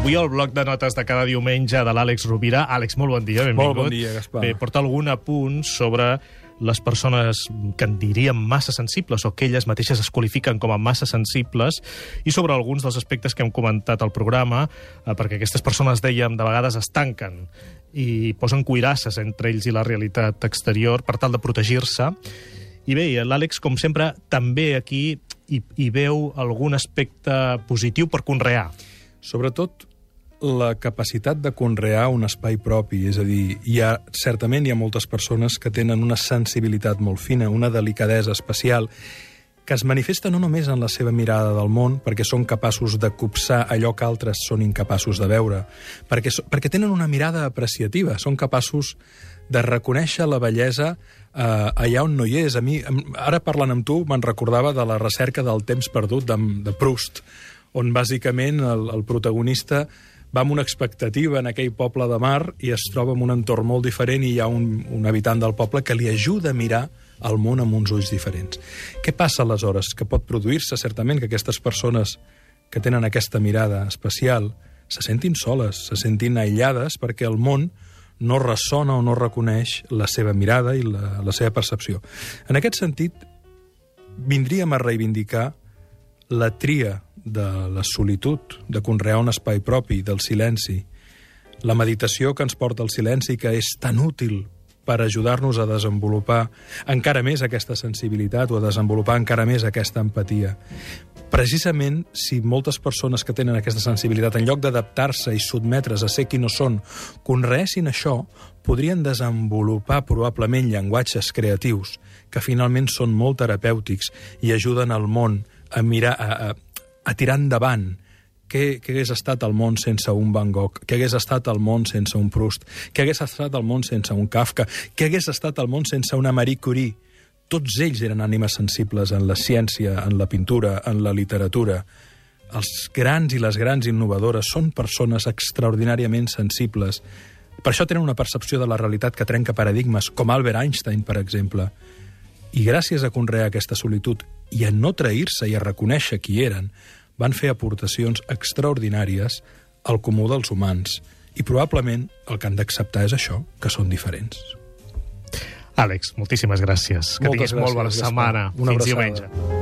Avui el bloc de notes de cada diumenge de l'Àlex Rovira. Àlex, molt bon dia, benvingut. Molt bon dia, Gaspar. Bé, porta algun apunt sobre les persones que en diríem massa sensibles o que elles mateixes es qualifiquen com a massa sensibles i sobre alguns dels aspectes que hem comentat al programa, eh, perquè aquestes persones, dèiem, de vegades es tanquen i posen cuirasses entre ells i la realitat exterior per tal de protegir-se. I bé, l'Àlex, com sempre, també aquí hi, hi veu algun aspecte positiu per conrear. Sobretot la capacitat de conrear un espai propi, és a dir, hi ha, certament hi ha moltes persones que tenen una sensibilitat molt fina, una delicadesa especial, que es manifesta no només en la seva mirada del món, perquè són capaços de copsar allò que altres són incapaços de veure, perquè, perquè tenen una mirada apreciativa, són capaços de reconèixer la bellesa eh, allà on no hi és. A mi, ara parlant amb tu, me'n recordava de la recerca del temps perdut de, de Proust, on bàsicament el, el protagonista va amb una expectativa en aquell poble de mar i es troba en un entorn molt diferent i hi ha un, un habitant del poble que li ajuda a mirar el món amb uns ulls diferents. Què passa aleshores? Que pot produir-se certament que aquestes persones que tenen aquesta mirada especial se sentin soles, se sentin aïllades perquè el món no ressona o no reconeix la seva mirada i la, la seva percepció. En aquest sentit, vindríem a reivindicar la tria de la solitud, de conrear un espai propi, del silenci, la meditació que ens porta al silenci, que és tan útil per ajudar-nos a desenvolupar encara més aquesta sensibilitat o a desenvolupar encara més aquesta empatia. Precisament, si moltes persones que tenen aquesta sensibilitat, en lloc d'adaptar-se i sotmetre's a ser qui no són, conreessin això, podrien desenvolupar probablement llenguatges creatius que finalment són molt terapèutics i ajuden al món a mirar, a, a, a tirar endavant què, què hagués estat el món sense un Van Gogh, què hagués estat el món sense un Proust, què hagués estat el món sense un Kafka, què hagués estat el món sense una Marie Curie. Tots ells eren ànimes sensibles en la ciència, en la pintura, en la literatura. Els grans i les grans innovadores són persones extraordinàriament sensibles. Per això tenen una percepció de la realitat que trenca paradigmes, com Albert Einstein, per exemple. I gràcies a conrear aquesta solitud i a no trair-se i a reconèixer qui eren, van fer aportacions extraordinàries al comú dels humans. I probablement el que han d'acceptar és això, que són diferents. Àlex, moltíssimes gràcies. Que Moltes tinguis molt bona gràcies, setmana. Una Fins abraçada. diumenge.